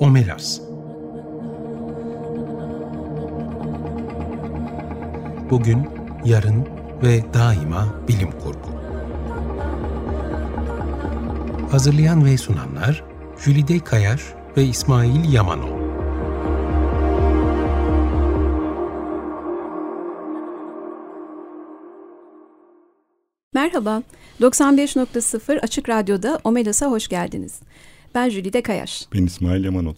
Omelas Bugün, yarın ve daima bilim kurgu. Hazırlayan ve sunanlar Jülide Kayar ve İsmail Yamanol. Merhaba, 95.0 Açık Radyo'da Omelas'a hoş geldiniz. Ben Jülide Kayaş. Ben İsmail Yamanol.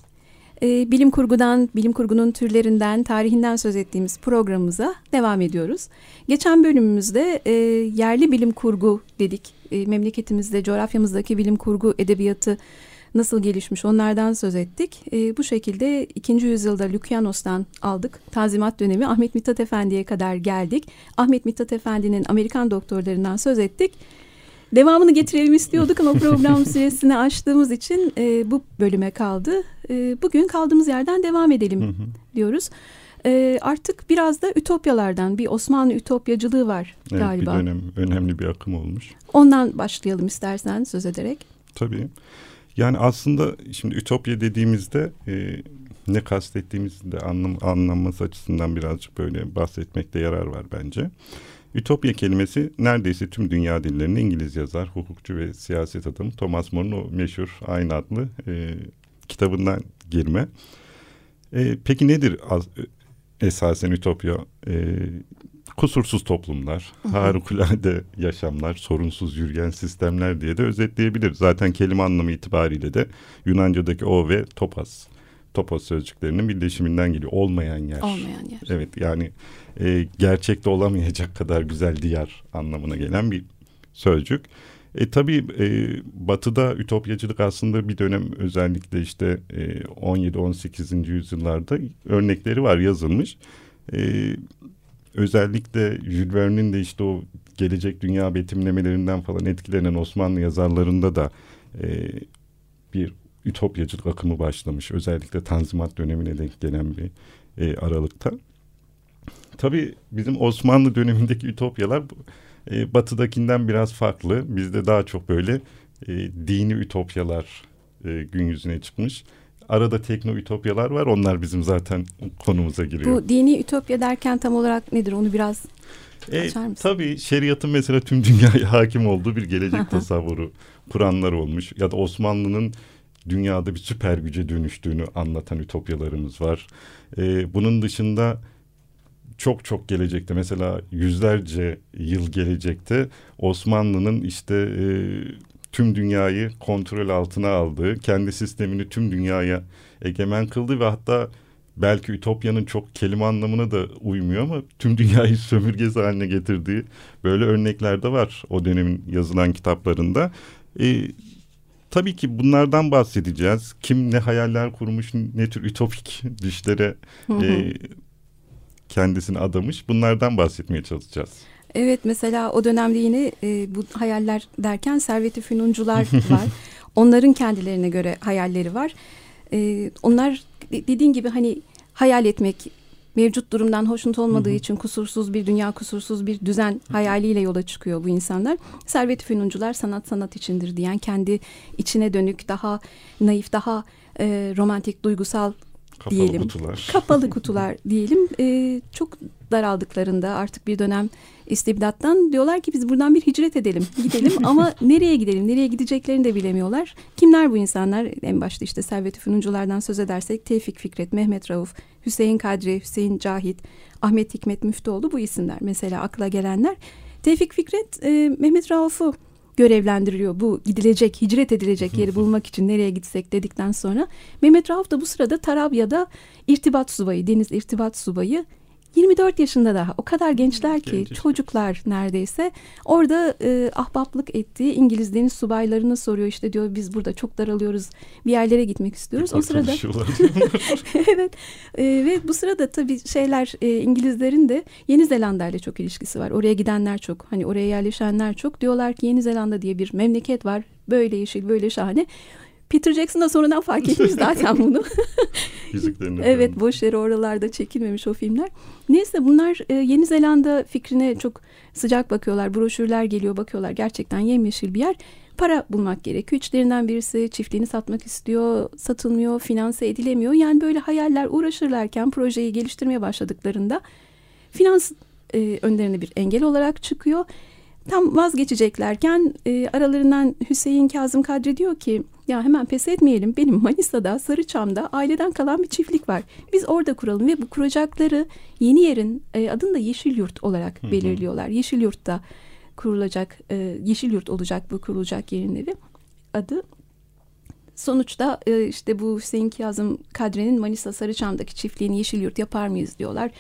Ee, bilim kurgudan, bilim kurgunun türlerinden, tarihinden söz ettiğimiz programımıza devam ediyoruz. Geçen bölümümüzde e, yerli bilim kurgu dedik. E, memleketimizde, coğrafyamızdaki bilim kurgu edebiyatı nasıl gelişmiş onlardan söz ettik. E, bu şekilde 2. yüzyılda Lükyanos'tan aldık. Tanzimat dönemi Ahmet Mithat Efendi'ye kadar geldik. Ahmet Mithat Efendi'nin Amerikan doktorlarından söz ettik. Devamını getirelim istiyorduk ama program süresini açtığımız için e, bu bölüme kaldı. E, bugün kaldığımız yerden devam edelim hı hı. diyoruz. E, artık biraz da ütopyalardan bir Osmanlı ütopyacılığı var evet, galiba. Bir dönem önemli bir akım olmuş. Ondan başlayalım istersen söz ederek. Tabii. Yani aslında şimdi ütopya dediğimizde e, ne kastettiğimizi de anlam, anlaması açısından birazcık böyle bahsetmekte yarar var bence. Ütopya kelimesi neredeyse tüm dünya dillerinde İngiliz yazar, hukukçu ve siyaset adamı Thomas More'un o meşhur aynı adlı e, kitabından girme. E, peki nedir az, esasen ütopya? E, kusursuz toplumlar, harikulade yaşamlar, sorunsuz yürüyen sistemler diye de özetleyebilir. Zaten kelime anlamı itibariyle de Yunanca'daki o ve topaz. Topos sözcüklerinin birleşiminden geliyor. Olmayan yer. Olmayan yer. Evet yani e, gerçekte olamayacak kadar güzel diyar anlamına gelen bir sözcük. E tabii e, Batı'da ütopyacılık aslında bir dönem özellikle işte e, 17-18. yüzyıllarda örnekleri var yazılmış. E, özellikle Jules Verne'in de işte o gelecek dünya betimlemelerinden falan etkilenen Osmanlı yazarlarında da e, bir ütopyacılık akımı başlamış. Özellikle Tanzimat dönemine denk gelen bir e, aralıkta. Tabii bizim Osmanlı dönemindeki ütopyalar e, batıdakinden biraz farklı. Bizde daha çok böyle e, dini ütopyalar e, gün yüzüne çıkmış. Arada tekno ütopyalar var. Onlar bizim zaten konumuza giriyor. Bu dini ütopya derken tam olarak nedir? Onu biraz e, açar mısın? Tabii şeriatın mesela tüm dünyaya hakim olduğu bir gelecek tasavvuru kuranlar olmuş. Ya da Osmanlı'nın dünyada bir süper güce dönüştüğünü anlatan ütopyalarımız var. E, bunun dışında çok çok gelecekte mesela yüzlerce yıl gelecekte Osmanlı'nın işte e, tüm dünyayı kontrol altına aldığı, kendi sistemini tüm dünyaya egemen kıldı ve hatta belki Ütopya'nın çok kelime anlamına da uymuyor ama tüm dünyayı sömürgesi haline getirdiği böyle örnekler de var o dönemin yazılan kitaplarında. E, tabii ki bunlardan bahsedeceğiz. Kim ne hayaller kurmuş, ne tür ütopik düşlere e, kendisini adamış. Bunlardan bahsetmeye çalışacağız. Evet mesela o dönemde yine e, bu hayaller derken serveti fünuncular var. Onların kendilerine göre hayalleri var. E, onlar dediğin gibi hani hayal etmek mevcut durumdan hoşnut olmadığı için kusursuz bir dünya, kusursuz bir düzen hayaliyle yola çıkıyor bu insanlar. Servet Fünuncular sanat sanat içindir diyen kendi içine dönük daha naif, daha e, romantik, duygusal Kapalı diyelim. kutular. Kapalı kutular diyelim. E, çok daraldıklarında artık bir dönem istibdattan diyorlar ki biz buradan bir hicret edelim, gidelim ama nereye gidelim, nereye gideceklerini de bilemiyorlar. Kimler bu insanlar? En başta işte Servet-i Fünunculardan söz edersek Tevfik Fikret, Mehmet Rauf, Hüseyin Kadri, Hüseyin Cahit, Ahmet Hikmet Müftüoğlu bu isimler mesela akla gelenler. Tevfik Fikret e, Mehmet Rauf'u görevlendiriyor bu gidilecek, hicret edilecek yeri bulmak için nereye gitsek dedikten sonra. Mehmet Rauf da bu sırada Tarabya'da irtibat subayı, deniz irtibat subayı 24 yaşında daha o kadar gençler ki Genç. çocuklar neredeyse orada e, ahbaplık ettiği İngiliz deniz subaylarını soruyor işte diyor biz burada çok daralıyoruz bir yerlere gitmek istiyoruz. o sırada evet e, ve bu sırada tabii şeyler e, İngilizlerin de Yeni Zelanda ile çok ilişkisi var. Oraya gidenler çok hani oraya yerleşenler çok diyorlar ki Yeni Zelanda diye bir memleket var böyle yeşil böyle şahane. Peter Jackson da sonradan fark etmiş zaten bunu. evet boş yere oralarda çekilmemiş o filmler. Neyse bunlar e, Yeni Zelanda fikrine çok sıcak bakıyorlar. Broşürler geliyor bakıyorlar gerçekten yemyeşil bir yer. para bulmak gerekiyor. İçlerinden birisi çiftliğini satmak istiyor, satılmıyor, finanse edilemiyor. Yani böyle hayaller uğraşırlarken projeyi geliştirmeye başladıklarında finans e, önlerine bir engel olarak çıkıyor. Tam vazgeçeceklerken e, aralarından Hüseyin Kazım Kadri diyor ki ya hemen pes etmeyelim. Benim Manisa'da Sarıçam'da aileden kalan bir çiftlik var. Biz orada kuralım ve bu kuracakları yeni yerin e, adını da Yeşil Yurt olarak hı hı. belirliyorlar. Yeşil Yurt'ta kurulacak e, Yeşil Yurt olacak bu kurulacak yerin evi adı. Sonuçta e, işte bu Hüseyin Kazım Kadri'nin Manisa Sarıçam'daki çiftliğini Yeşil Yurt yapar mıyız diyorlar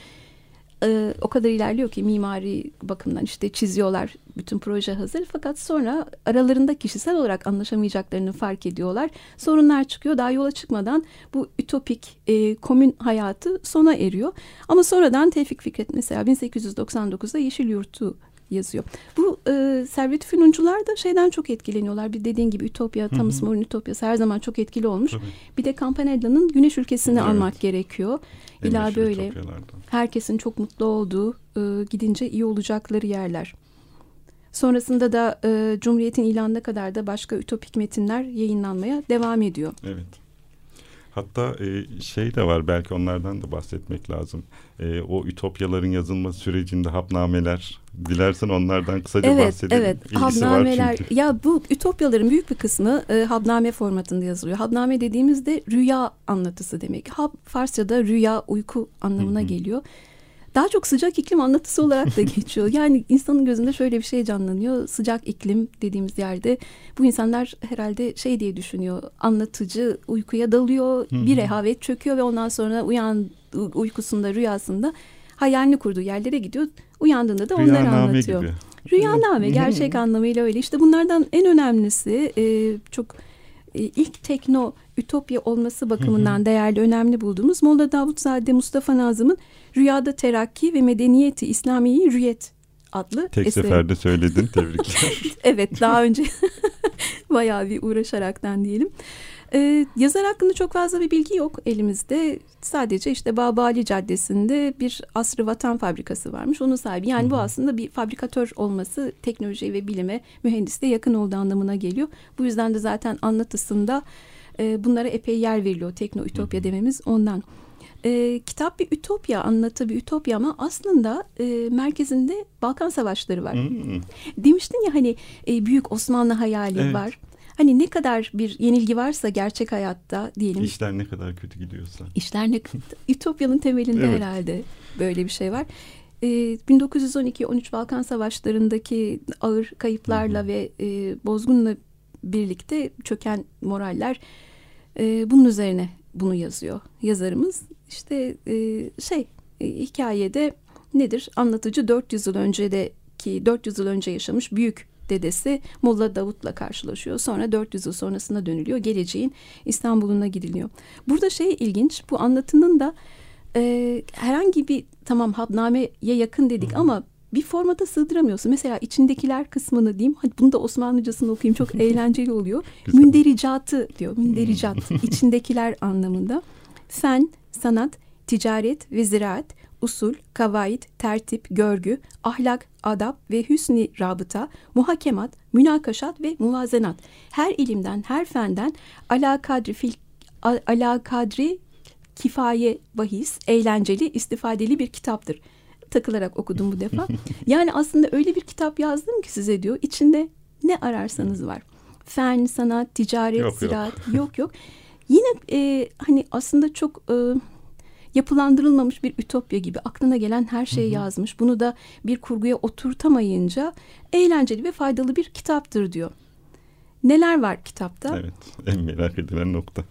e, o kadar ilerliyor ki mimari bakımdan işte çiziyorlar bütün proje hazır. Fakat sonra aralarında kişisel olarak anlaşamayacaklarını fark ediyorlar. Sorunlar çıkıyor. Daha yola çıkmadan bu ütopik e, komün hayatı sona eriyor. Ama sonradan Tevfik Fikret mesela 1899'da Yeşil Yurt'u yazıyor. Bu e, Servet Fünuncular da şeyden çok etkileniyorlar. Bir dediğin gibi Ütopya, Thomas More'un Ütopyası her zaman çok etkili olmuş. Tabii. Bir de Campanella'nın Güneş Ülkesi'ni evet. almak gerekiyor. İlla böyle herkesin çok mutlu olduğu, e, gidince iyi olacakları yerler. Sonrasında da e, Cumhuriyet'in ilanına kadar da başka ütopik metinler yayınlanmaya devam ediyor. Evet. Hatta e, şey de var belki onlardan da bahsetmek lazım. E, o ütopyaların yazılma sürecinde hapnameler. Dilersen onlardan kısaca evet, bahsedelim. Evet, evet. Habnameler. Ya bu ütopyaların büyük bir kısmı e, habname formatında yazılıyor. Habname dediğimizde rüya anlatısı demek. Hab Farsça'da rüya, uyku anlamına geliyor daha çok sıcak iklim anlatısı olarak da geçiyor. Yani insanın gözünde şöyle bir şey canlanıyor. Sıcak iklim dediğimiz yerde bu insanlar herhalde şey diye düşünüyor. Anlatıcı uykuya dalıyor, bir rehavet çöküyor ve ondan sonra uyan uykusunda, rüyasında hayalini kurduğu yerlere gidiyor. Uyandığında da onları Rüyaname anlatıyor. Gibi. Rüyaname gerçek anlamıyla öyle. İşte bunlardan en önemlisi e, çok e, ilk tekno ütopya olması bakımından değerli, önemli bulduğumuz Molla Davutzade Mustafa Nazım'ın Rüyada Terakki ve Medeniyeti İslamiyi Rüyet adlı Tek eseri. seferde söyledin, tebrikler. evet, daha önce bayağı bir uğraşaraktan diyelim. Ee, yazar hakkında çok fazla bir bilgi yok elimizde. Sadece işte Babali Caddesi'nde bir Asrı Vatan Fabrikası varmış. Onun sahibi. Yani Hı-hı. bu aslında bir fabrikatör olması teknoloji ve bilime, mühendisliğe yakın olduğu anlamına geliyor. Bu yüzden de zaten anlatısında e, bunlara epey yer veriliyor. Tekno ütopya dememiz ondan. E, kitap bir ütopya, anlatı bir ütopya ama aslında e, merkezinde Balkan Savaşları var. Hmm. Demiştin ya hani e, büyük Osmanlı hayali evet. var. Hani ne kadar bir yenilgi varsa gerçek hayatta diyelim. İşler ne kadar kötü gidiyorsa. İşler ne Ütopya'nın temelinde evet. herhalde böyle bir şey var. E, 1912-13 Balkan Savaşları'ndaki ağır kayıplarla hı hı. ve e, bozgunla birlikte çöken moraller e, bunun üzerine bunu yazıyor yazarımız. İşte e, şey e, hikayede nedir? Anlatıcı 400 yıl öncedeki 400 yıl önce yaşamış büyük dedesi Molla Davut'la karşılaşıyor. Sonra 400 yıl sonrasına dönülüyor. Geleceğin İstanbul'una gidiliyor. Burada şey ilginç bu anlatının da e, herhangi bir tamam habnameye yakın dedik ama bir formata sığdıramıyorsun. Mesela içindekiler kısmını diyeyim. Hadi bunu da Osmanlıcasını okuyayım. Çok eğlenceli oluyor. Mündericatı diyor. Mündericat. içindekiler anlamında. Fen, sanat, ticaret ve ziraat, usul, kavaid, tertip, görgü, ahlak, adap ve hüsni rabıta, muhakemat, münakaşat ve muvazenat. Her ilimden, her fenden ala kadri, fil, ala kadri kifaye bahis, eğlenceli, istifadeli bir kitaptır takılarak okudum bu defa. Yani aslında öyle bir kitap yazdım ki size diyor. İçinde ne ararsanız var. Fen, sanat, ticaret, yok, ziraat yok yok. yok. Yine e, hani aslında çok e, yapılandırılmamış bir ütopya gibi aklına gelen her şeyi yazmış. Bunu da bir kurguya oturtamayınca eğlenceli ve faydalı bir kitaptır diyor. Neler var kitapta? Evet, en merak edilen nokta.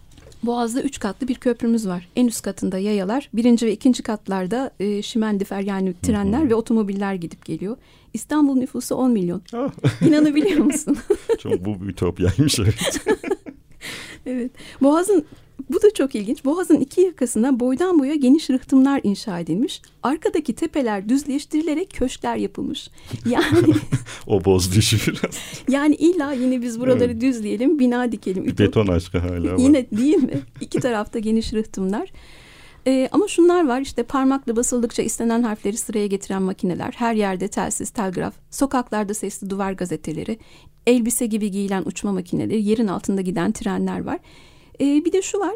Boğaz'da üç katlı bir köprümüz var. En üst katında yayalar, birinci ve ikinci katlarda e, şimendifer yani trenler Hı-hı. ve otomobiller gidip geliyor. İstanbul nüfusu 10 milyon. Ah. İnanabiliyor musun? Çok bu bir ütopyaymış evet. evet. Boğaz'ın bu da çok ilginç. Boğaz'ın iki yakasına boydan boya geniş rıhtımlar inşa edilmiş. Arkadaki tepeler düzleştirilerek köşkler yapılmış. Yani o bozdu işi biraz. Yani illa yine biz buraları evet. düzleyelim, bina dikelim. Beton aşkı hala var. Yine değil mi? İki tarafta geniş rıhtımlar. Ee, ama şunlar var işte parmakla basıldıkça istenen harfleri sıraya getiren makineler, her yerde telsiz, telgraf, sokaklarda sesli duvar gazeteleri, elbise gibi giyilen uçma makineleri, yerin altında giden trenler var. E, bir de şu var.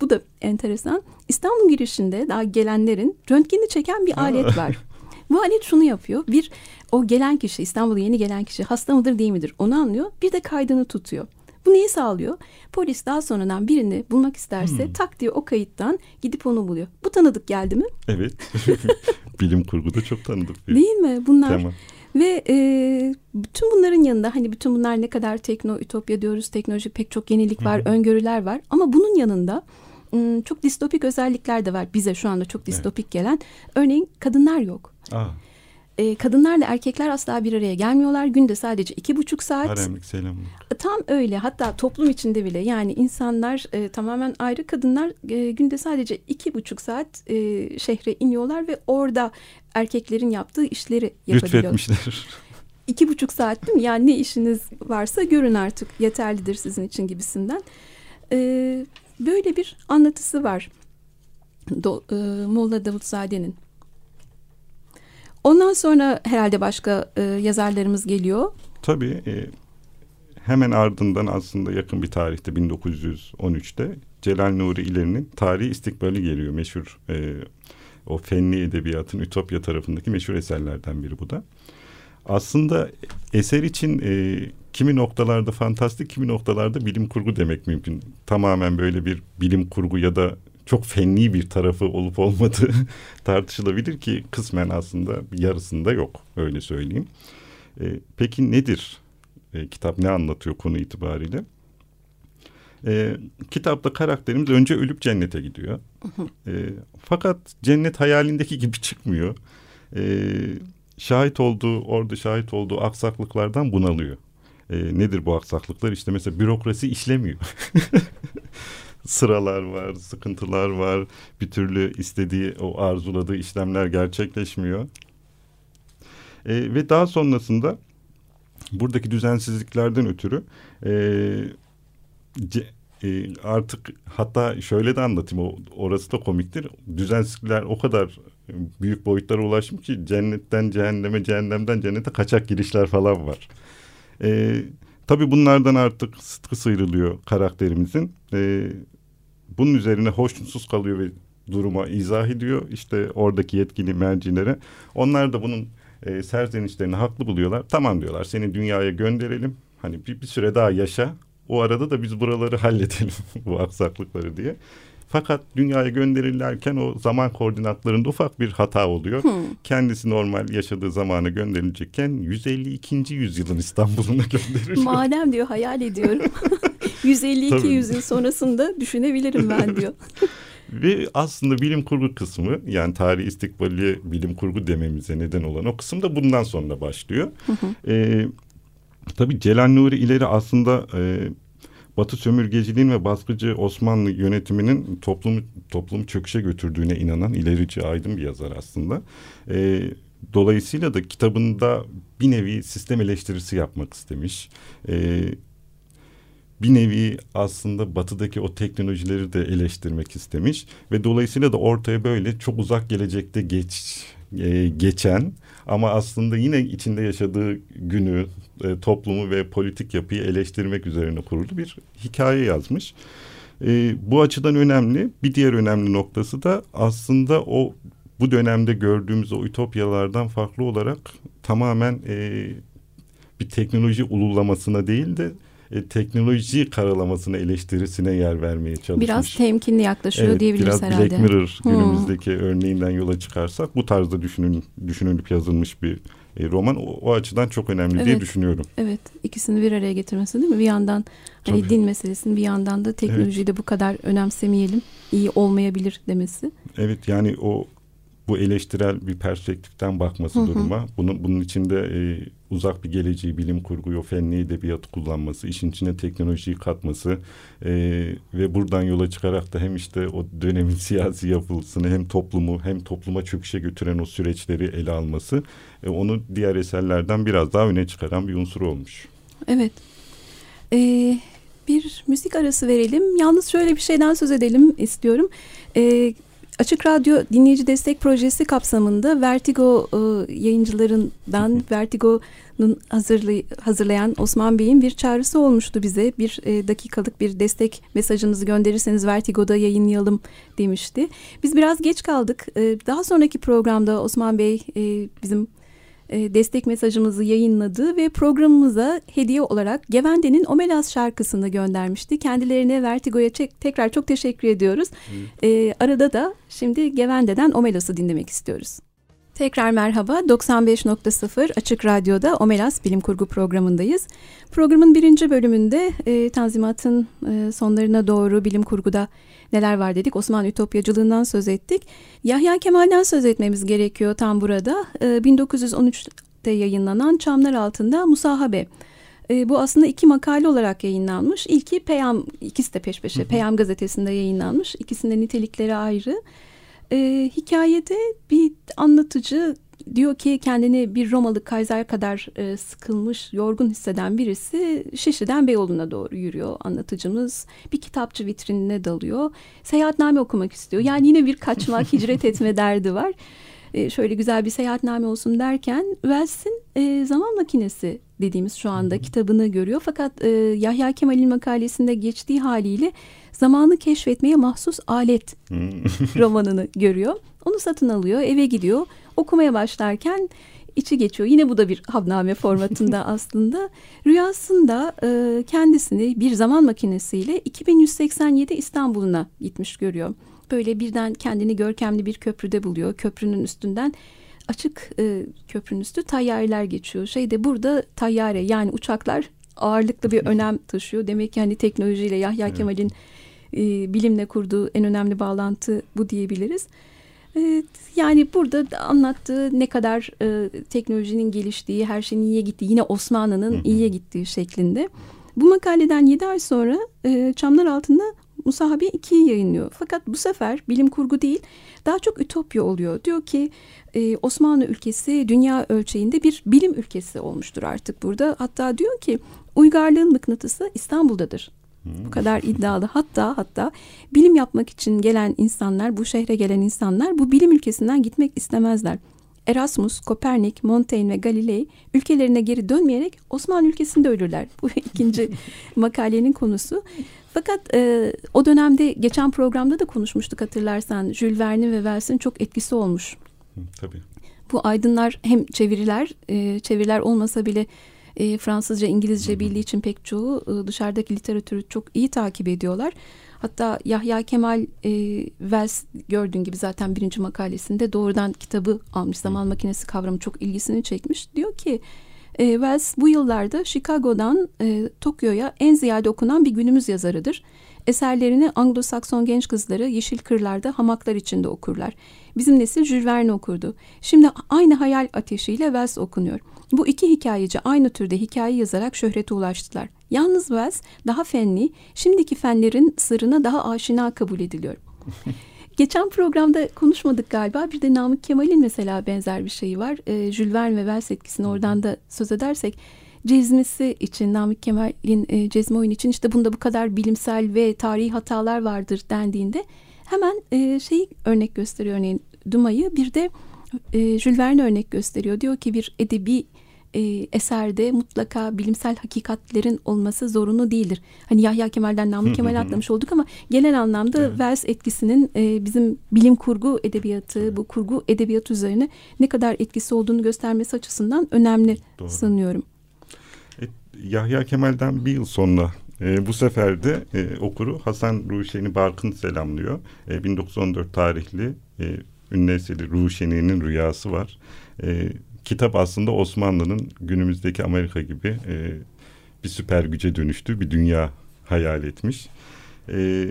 Bu da enteresan. İstanbul girişinde daha gelenlerin röntgeni çeken bir alet var. Bu alet şunu yapıyor. Bir o gelen kişi İstanbul'a yeni gelen kişi hasta mıdır değil midir onu anlıyor. Bir de kaydını tutuyor. Bu neyi sağlıyor? Polis daha sonradan birini bulmak isterse hmm. tak diye o kayıttan gidip onu buluyor. Bu tanıdık geldi mi? Evet. Bilim kurguda çok tanıdık. Bir değil mi? Bunlar tamam. Ve e, bütün bunların yanında hani bütün bunlar ne kadar tekno, ütopya diyoruz, teknoloji pek çok yenilik var, Hı. öngörüler var. Ama bunun yanında çok distopik özellikler de var bize şu anda çok distopik evet. gelen. Örneğin kadınlar yok. Aa e, kadınlarla erkekler asla bir araya gelmiyorlar. Günde sadece iki buçuk saat. Haremlik selamlık. Tam öyle. Hatta toplum içinde bile yani insanlar e, tamamen ayrı kadınlar e, günde sadece iki buçuk saat e, şehre iniyorlar ve orada erkeklerin yaptığı işleri yapabiliyorlar. Lütfetmişler. İki buçuk saat değil mi? Yani ne işiniz varsa görün artık yeterlidir sizin için gibisinden. E, böyle bir anlatısı var. Do, e, Molla Davutzade'nin. Ondan sonra herhalde başka e, yazarlarımız geliyor. Tabii. E, hemen ardından aslında yakın bir tarihte 1913'te Celal Nuri İleri'nin Tarihi İstikbali geliyor. Meşhur e, o fenli edebiyatın Ütopya tarafındaki meşhur eserlerden biri bu da. Aslında eser için e, kimi noktalarda fantastik, kimi noktalarda bilim kurgu demek mümkün. Tamamen böyle bir bilim kurgu ya da çok fenli bir tarafı olup olmadığı tartışılabilir ki kısmen aslında yarısında yok öyle söyleyeyim. E, peki nedir e, kitap ne anlatıyor konu itibariyle? E, kitapta karakterimiz önce ölüp cennete gidiyor. E, fakat cennet hayalindeki gibi çıkmıyor. E, şahit olduğu orada şahit olduğu aksaklıklardan bunalıyor. E, nedir bu aksaklıklar? İşte mesela bürokrasi işlemiyor. sıralar var, sıkıntılar var. Bir türlü istediği, o arzuladığı işlemler gerçekleşmiyor. E, ve daha sonrasında buradaki düzensizliklerden ötürü e, ce, e, artık hatta şöyle de anlatayım o orası da komiktir. Düzensizlikler o kadar büyük boyutlara ulaşmış ki cennetten cehenneme, cehennemden cennete kaçak girişler falan var. E, tabii bunlardan artık sıtkı sıyrılıyor karakterimizin. E, bunun üzerine hoşnutsuz kalıyor ve duruma izah ediyor. İşte oradaki yetkili mercilere. Onlar da bunun e, serzenişlerini haklı buluyorlar. Tamam diyorlar seni dünyaya gönderelim. Hani bir, bir süre daha yaşa. O arada da biz buraları halledelim bu aksaklıkları diye. Fakat dünyaya gönderirlerken o zaman koordinatlarında ufak bir hata oluyor. Hmm. Kendisi normal yaşadığı zamana gönderilecekken 152. yüzyılın İstanbul'una gönderiliyor. Madem diyor hayal ediyorum. 152 yüzyıl sonrasında düşünebilirim ben diyor. Ve aslında bilim kurgu kısmı yani tarih istikbali bilim kurgu dememize neden olan o kısım da bundan sonra başlıyor. Hı hı. Ee, tabii Celal Nuri ileri aslında e, Batı sömürgeciliğin ve baskıcı Osmanlı yönetiminin toplumu toplumu çöküşe götürdüğüne inanan ilerici aydın bir yazar aslında. E, dolayısıyla da kitabında bir nevi sistem eleştirisi yapmak istemiş. E, bir nevi aslında batıdaki o teknolojileri de eleştirmek istemiş ve dolayısıyla da ortaya böyle çok uzak gelecekte geç e, geçen ama aslında yine içinde yaşadığı günü, e, toplumu ve politik yapıyı eleştirmek üzerine kurulu bir hikaye yazmış. E, bu açıdan önemli. Bir diğer önemli noktası da aslında o bu dönemde gördüğümüz o ütopyalardan farklı olarak tamamen e, bir teknoloji ululamasına değil de e, teknoloji karalamasına eleştirisine yer vermeye çalışmış. Biraz temkinli yaklaşıyor evet, diyebiliriz biraz herhalde. Black Mirror hmm. günümüzdeki örneğinden yola çıkarsak bu tarzda düşünün, düşünülüp yazılmış bir e, roman o, o açıdan çok önemli evet, diye düşünüyorum. Evet ikisini bir araya getirmesi değil mi? Bir yandan hani Tabii. din meselesini bir yandan da teknolojiyi evet. de bu kadar önemsemeyelim iyi olmayabilir demesi. Evet yani o bu eleştirel bir perspektiften bakması hı hı. duruma. Bunun bunun içinde e, uzak bir geleceği, bilim kurguyu, fenli edebiyatı kullanması, işin içine teknolojiyi katması e, ve buradan yola çıkarak da hem işte o dönemin siyasi yapılısını hem toplumu hem topluma çöküşe götüren o süreçleri ele alması e, onu diğer eserlerden biraz daha öne çıkaran bir unsur olmuş. Evet. Ee, bir müzik arası verelim. Yalnız şöyle bir şeyden söz edelim istiyorum. Ee, Açık Radyo Dinleyici Destek Projesi kapsamında Vertigo e, yayıncılarından Vertigo'nun hazırlay hazırlayan Osman Bey'in bir çağrısı olmuştu bize. Bir e, dakikalık bir destek mesajınızı gönderirseniz Vertigo'da yayınlayalım demişti. Biz biraz geç kaldık. E, daha sonraki programda Osman Bey e, bizim e, destek mesajımızı yayınladı ve programımıza hediye olarak Gevende'nin Omelas şarkısını göndermişti. Kendilerine Vertigo'ya tekrar çok teşekkür ediyoruz. E, arada da şimdi Gevende'den Omelas'ı dinlemek istiyoruz. Tekrar merhaba. 95.0 Açık Radyo'da Omelas Bilim Kurgu programındayız. Programın birinci bölümünde e, Tanzimat'ın e, sonlarına doğru bilim kurguda neler var dedik. Osmanlı Ütopyacılığından söz ettik. Yahya Kemal'den söz etmemiz gerekiyor tam burada. E, 1913'te yayınlanan Çamlar Altında Musahabe. E, bu aslında iki makale olarak yayınlanmış. İlki Peyam, ikisi de peş peşe. Peyam gazetesinde yayınlanmış. İkisinde nitelikleri ayrı. E, hikayede bir anlatıcı diyor ki kendini bir Romalı Kaiser kadar e, sıkılmış, yorgun hisseden birisi Şişli'den Beyoğlu'na doğru yürüyor anlatıcımız. Bir kitapçı vitrinine dalıyor. Seyahatname okumak istiyor. Yani yine bir kaçmak, hicret etme derdi var. E, şöyle güzel bir seyahatname olsun derken Wells'in e, zaman makinesi dediğimiz şu anda kitabını görüyor. Fakat e, Yahya Kemal'in makalesinde geçtiği haliyle zamanı keşfetmeye mahsus alet romanını görüyor. Onu satın alıyor, eve gidiyor. Okumaya başlarken içi geçiyor. Yine bu da bir havname formatında aslında. Rüyasında e, kendisini bir zaman makinesiyle 2187 İstanbul'una gitmiş görüyor. Böyle birden kendini görkemli bir köprüde buluyor. Köprünün üstünden açık e, köprünün üstü tayyareler geçiyor. Şeyde burada tayyare yani uçaklar ağırlıklı bir önem taşıyor. Demek ki hani teknolojiyle Yahya evet. Kemal'in e, bilimle kurduğu en önemli bağlantı bu diyebiliriz. Evet, yani burada anlattığı ne kadar e, teknolojinin geliştiği, her şeyin iyiye gittiği, yine Osmanlı'nın iyiye gittiği şeklinde. Bu makaleden 7 ay sonra e, Çamlar Altında Musahabe 2'yi yayınlıyor. Fakat bu sefer bilim kurgu değil, daha çok ütopya oluyor. Diyor ki e, Osmanlı ülkesi dünya ölçeğinde bir bilim ülkesi olmuştur artık burada. Hatta diyor ki uygarlığın mıknatısı İstanbul'dadır. Bu kadar iddialı. Hatta hatta bilim yapmak için gelen insanlar, bu şehre gelen insanlar bu bilim ülkesinden gitmek istemezler. Erasmus, Kopernik, Montaigne ve Galilei ülkelerine geri dönmeyerek Osmanlı ülkesinde ölürler. Bu ikinci makalenin konusu. Fakat e, o dönemde geçen programda da konuşmuştuk hatırlarsan. Jules Verne ve Wells'in çok etkisi olmuş. Tabii. Bu aydınlar hem çeviriler, e, çeviriler olmasa bile e, Fransızca, İngilizce bildiği için pek çoğu e, dışarıdaki literatürü çok iyi takip ediyorlar. Hatta Yahya Kemal e, Wells gördüğün gibi zaten birinci makalesinde doğrudan kitabı almış. Zaman makinesi kavramı çok ilgisini çekmiş. Diyor ki e, Wells bu yıllarda Chicago'dan e, Tokyo'ya en ziyade okunan bir günümüz yazarıdır. Eserlerini Anglo-Sakson genç kızları yeşil kırlarda hamaklar içinde okurlar. Bizim nesil Jules Verne okurdu. Şimdi aynı hayal ateşiyle Wells okunuyor. Bu iki hikayeci aynı türde hikaye yazarak şöhrete ulaştılar. Yalnız Wells daha fenli, şimdiki fenlerin sırrına daha aşina kabul ediliyor. Geçen programda konuşmadık galiba. Bir de Namık Kemal'in mesela benzer bir şeyi var. E, Jules Verne ve Wells etkisini oradan da söz edersek. Cezmesi için, Namık Kemal'in e, cezme oyunu için işte bunda bu kadar bilimsel ve tarihi hatalar vardır dendiğinde hemen e, şeyi örnek gösteriyor örneğin Duma'yı bir de e, Jules Verne örnek gösteriyor. Diyor ki bir edebi e, eserde mutlaka bilimsel hakikatlerin olması zorunlu değildir. Hani Yahya Kemal'den Namık Kemal atlamış olduk ama genel anlamda evet. Wells etkisinin e, bizim bilim kurgu edebiyatı, bu kurgu edebiyat üzerine ne kadar etkisi olduğunu göstermesi açısından önemli Doğru. sanıyorum. E, Yahya Kemal'den bir yıl sonra e, bu sefer de e, okuru Hasan Ruşeni Barkın selamlıyor. E, 1914 tarihli e, ünlü eseri Ruşeni'nin rüyası var. E, kitap aslında Osmanlı'nın günümüzdeki Amerika gibi e, bir süper güce dönüştüğü bir dünya hayal etmiş. E,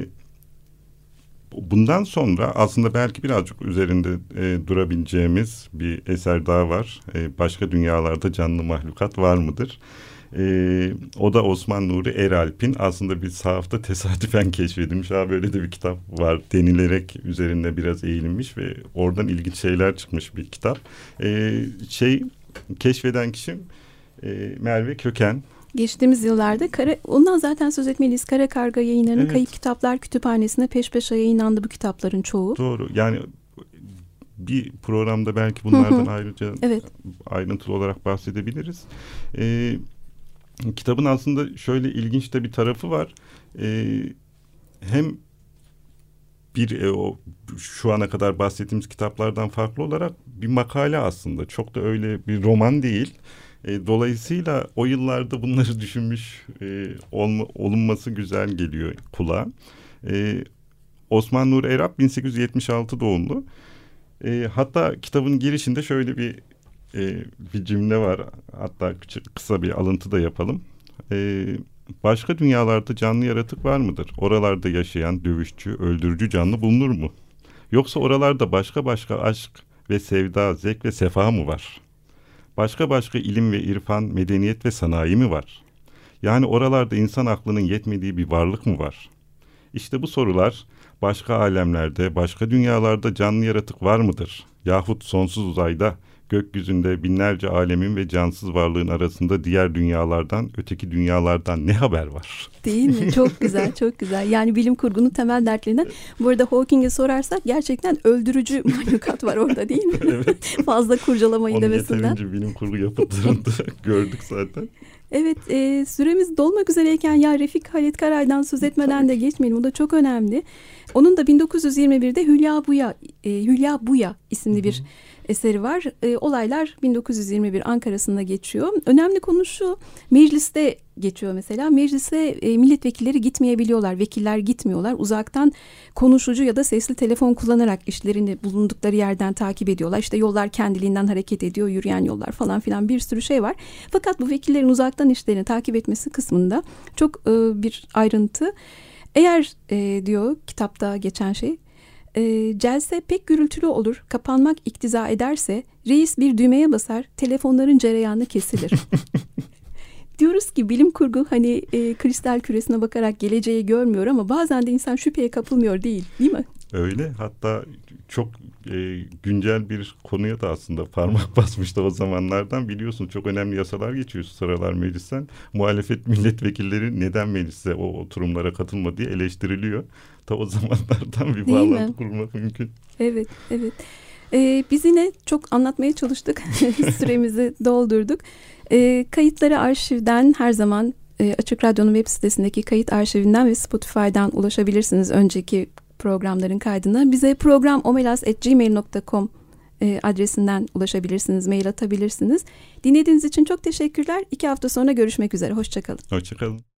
bundan sonra aslında belki birazcık üzerinde e, durabileceğimiz bir eser daha var. E, başka dünyalarda canlı mahlukat var mıdır? E, o da Osman Nuri Eralp'in aslında bir sahafta tesadüfen keşfedilmiş. Ha böyle de bir kitap var denilerek üzerinde biraz eğilinmiş ve oradan ilginç şeyler çıkmış bir kitap. E, şey keşfeden kişi e, Merve Köken. Geçtiğimiz yıllarda kara, ondan zaten söz etmeliyiz. Kara Karga yayınlarının Evet. Kayıp Kitaplar Kütüphanesi'ne peş peşe yayınlandı bu kitapların çoğu. Doğru. Yani bir programda belki bunlardan Hı hı. ayrıca Evet. ayrıntılı olarak bahsedebiliriz. Ee, kitabın aslında şöyle ilginç de bir tarafı var. Ee, hem bir e, o şu ana kadar bahsettiğimiz kitaplardan farklı olarak bir makale aslında. Çok da öyle bir roman değil. E, dolayısıyla o yıllarda bunları düşünmüş e, olma, olunması güzel geliyor kulağa. E, Osman Nur Erap 1876 doğumlu. E, hatta kitabın girişinde şöyle bir e, bir cümle var. Hatta küçük, kısa bir alıntı da yapalım. E, başka dünyalarda canlı yaratık var mıdır? Oralarda yaşayan dövüşçü, öldürücü canlı bulunur mu? Yoksa oralarda başka başka aşk ve sevda, zevk ve sefa mı var? Başka başka ilim ve irfan, medeniyet ve sanayi mi var? Yani oralarda insan aklının yetmediği bir varlık mı var? İşte bu sorular başka alemlerde, başka dünyalarda canlı yaratık var mıdır? Yahut sonsuz uzayda, gökyüzünde binlerce alemin ve cansız varlığın arasında diğer dünyalardan, öteki dünyalardan ne haber var? Değil mi? Çok güzel, çok güzel. Yani bilim kurgunun temel dertlerinden. Bu arada Hawking'e sorarsak gerçekten öldürücü mahlukat var orada değil mi? evet. Fazla kurcalamayın Onu demesinden. yeterince bilim kurgu yapıtlarında gördük zaten. Evet, e, süremiz dolmak üzereyken ya Refik Halit Karay'dan söz etmeden de geçmeyelim. O da çok önemli. Onun da 1921'de Hülya Buya, e, Hülya Buya isimli bir eseri var. E, olaylar 1921 Ankara'sında geçiyor. Önemli konu şu, mecliste geçiyor mesela. Meclise e, milletvekilleri gitmeyebiliyorlar, vekiller gitmiyorlar. Uzaktan konuşucu ya da sesli telefon kullanarak işlerini bulundukları yerden takip ediyorlar. İşte yollar kendiliğinden hareket ediyor, yürüyen yollar falan filan bir sürü şey var. Fakat bu vekillerin uzaktan işlerini takip etmesi kısmında çok e, bir ayrıntı. Eğer e, diyor kitapta geçen şey e, celse pek gürültülü olur, kapanmak iktiza ederse reis bir düğmeye basar, telefonların cereyanı kesilir. Diyoruz ki bilim kurgu hani e, kristal küresine bakarak geleceği görmüyor ama bazen de insan şüpheye kapılmıyor değil, değil mi? Öyle hatta çok e, güncel bir konuya da aslında parmak basmıştı o zamanlardan. Biliyorsun çok önemli yasalar geçiyor şu sıralar meclisten. Muhalefet milletvekilleri neden meclise o oturumlara katılma diye eleştiriliyor. Ta o zamanlardan bir Değil bağlantı mi? kurmak mümkün. Evet, evet. Ee, biz yine çok anlatmaya çalıştık. Süremizi doldurduk. Ee, kayıtları arşivden her zaman e, Açık Radyo'nun web sitesindeki kayıt arşivinden ve Spotify'dan ulaşabilirsiniz önceki programların kaydına. Bize program omelas.gmail.com e, adresinden ulaşabilirsiniz, mail atabilirsiniz. Dinlediğiniz için çok teşekkürler. İki hafta sonra görüşmek üzere. Hoşçakalın. Hoşçakalın.